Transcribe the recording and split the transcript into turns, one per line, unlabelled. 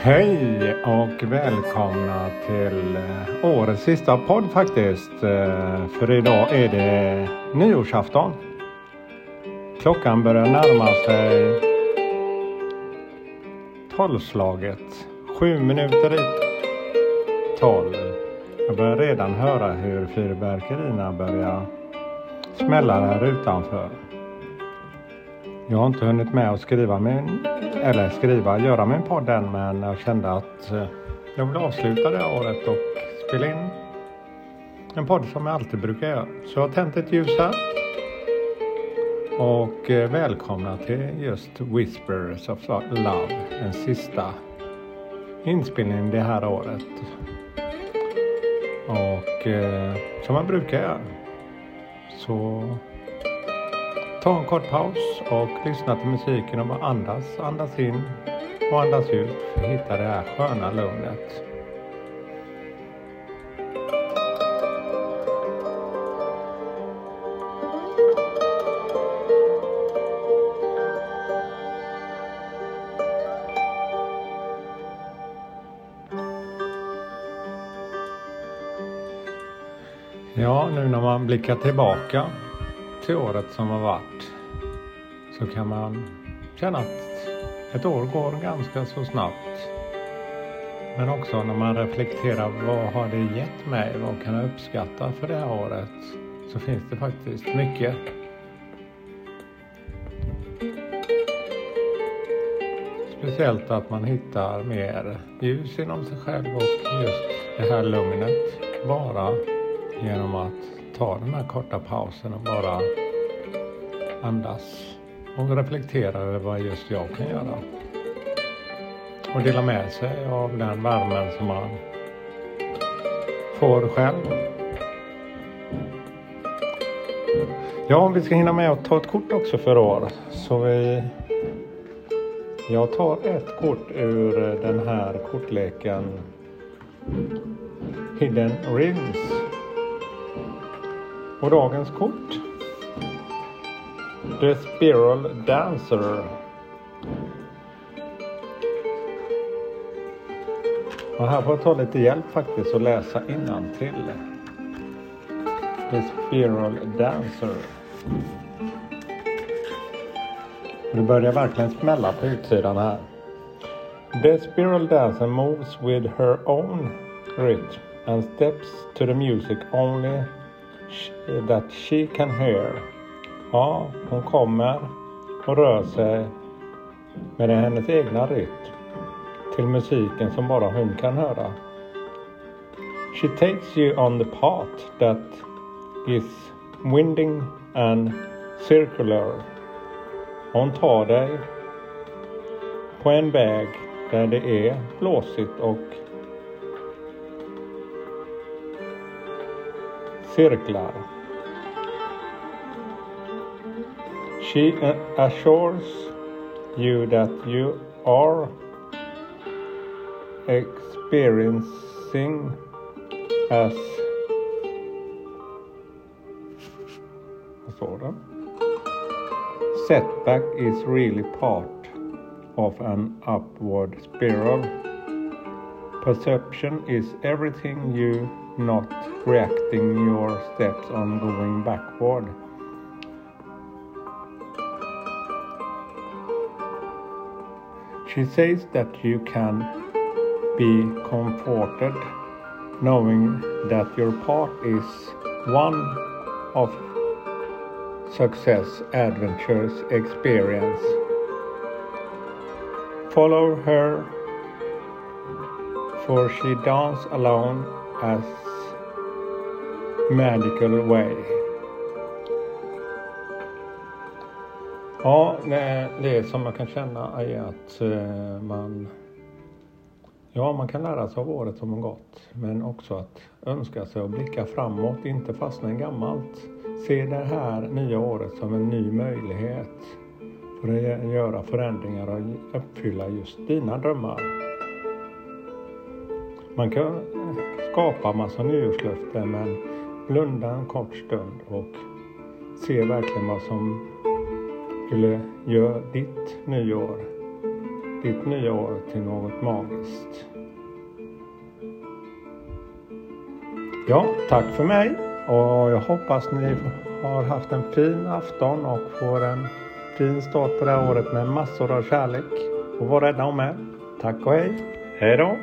Hej och välkomna till eh, årets sista podd faktiskt. Eh, för idag är det nyårsafton. Klockan börjar närma sig tolvslaget. Sju minuter i tolv. Jag börjar redan höra hur fyrverkerierna börjar smällar här utanför. Jag har inte hunnit med att skriva min, eller skriva, göra min podd än men jag kände att eh, jag vill avsluta det här året och spela in en podd som jag alltid brukar göra. Så jag har tänt ett ljus här. Och eh, välkomna till just Whispers of Love, den sista inspelningen det här året. Och eh, som man brukar göra. Så Ta en kort paus och lyssna till musiken och bara andas. Andas in och andas ut för att hitta det här sköna lugnet. Ja, nu när man blickar tillbaka till året som har varit så kan man känna att ett år går ganska så snabbt. Men också när man reflekterar vad har det gett mig? Vad kan jag uppskatta för det här året? Så finns det faktiskt mycket. Speciellt att man hittar mer ljus inom sig själv och just det här lugnet bara genom att ta den här korta pausen och bara andas och reflektera över vad just jag kan göra. Och dela med sig av den värmen som man får själv. Ja, om vi ska hinna med att ta ett kort också för år. Så vi... Jag tar ett kort ur den här kortleken Hidden Rings. Och dagens kort. The Spiral Dancer. Och här får jag ta lite hjälp faktiskt och läsa till. The Spiral Dancer. Det börjar verkligen smälla på utsidan här. The Spiral Dancer moves with her own rhythm and steps to the music only that she can hear. Ja, hon kommer och rör sig med hennes egna rytm till musiken som bara hon kan höra. She takes you on the path that is winding and circular. Hon tar dig på en väg där det är blåsigt och cirklar. She uh, assures you that you are experiencing as Setback is really part of an upward spiral. Perception is everything you not reacting your steps on going backward. She says that you can be comforted knowing that your part is one of success, adventures, experience. Follow her, for she dance alone as magical way. Ja, det som man kan känna är att eh, man Ja, man kan lära sig av året som har gått, men också att önska sig och blicka framåt, inte fastna i gammalt. Se det här nya året som en ny möjlighet för att göra förändringar och uppfylla just dina drömmar. Man kan skapa massa nyårslöften men blunda en kort stund och se verkligen vad som skulle göra ditt nyår, ditt nya år till något magiskt. Ja, tack för mig och jag hoppas ni har haft en fin afton och får en fin start på det här året med massor av kärlek. Och var rädda om er. Tack och hej. Hej då.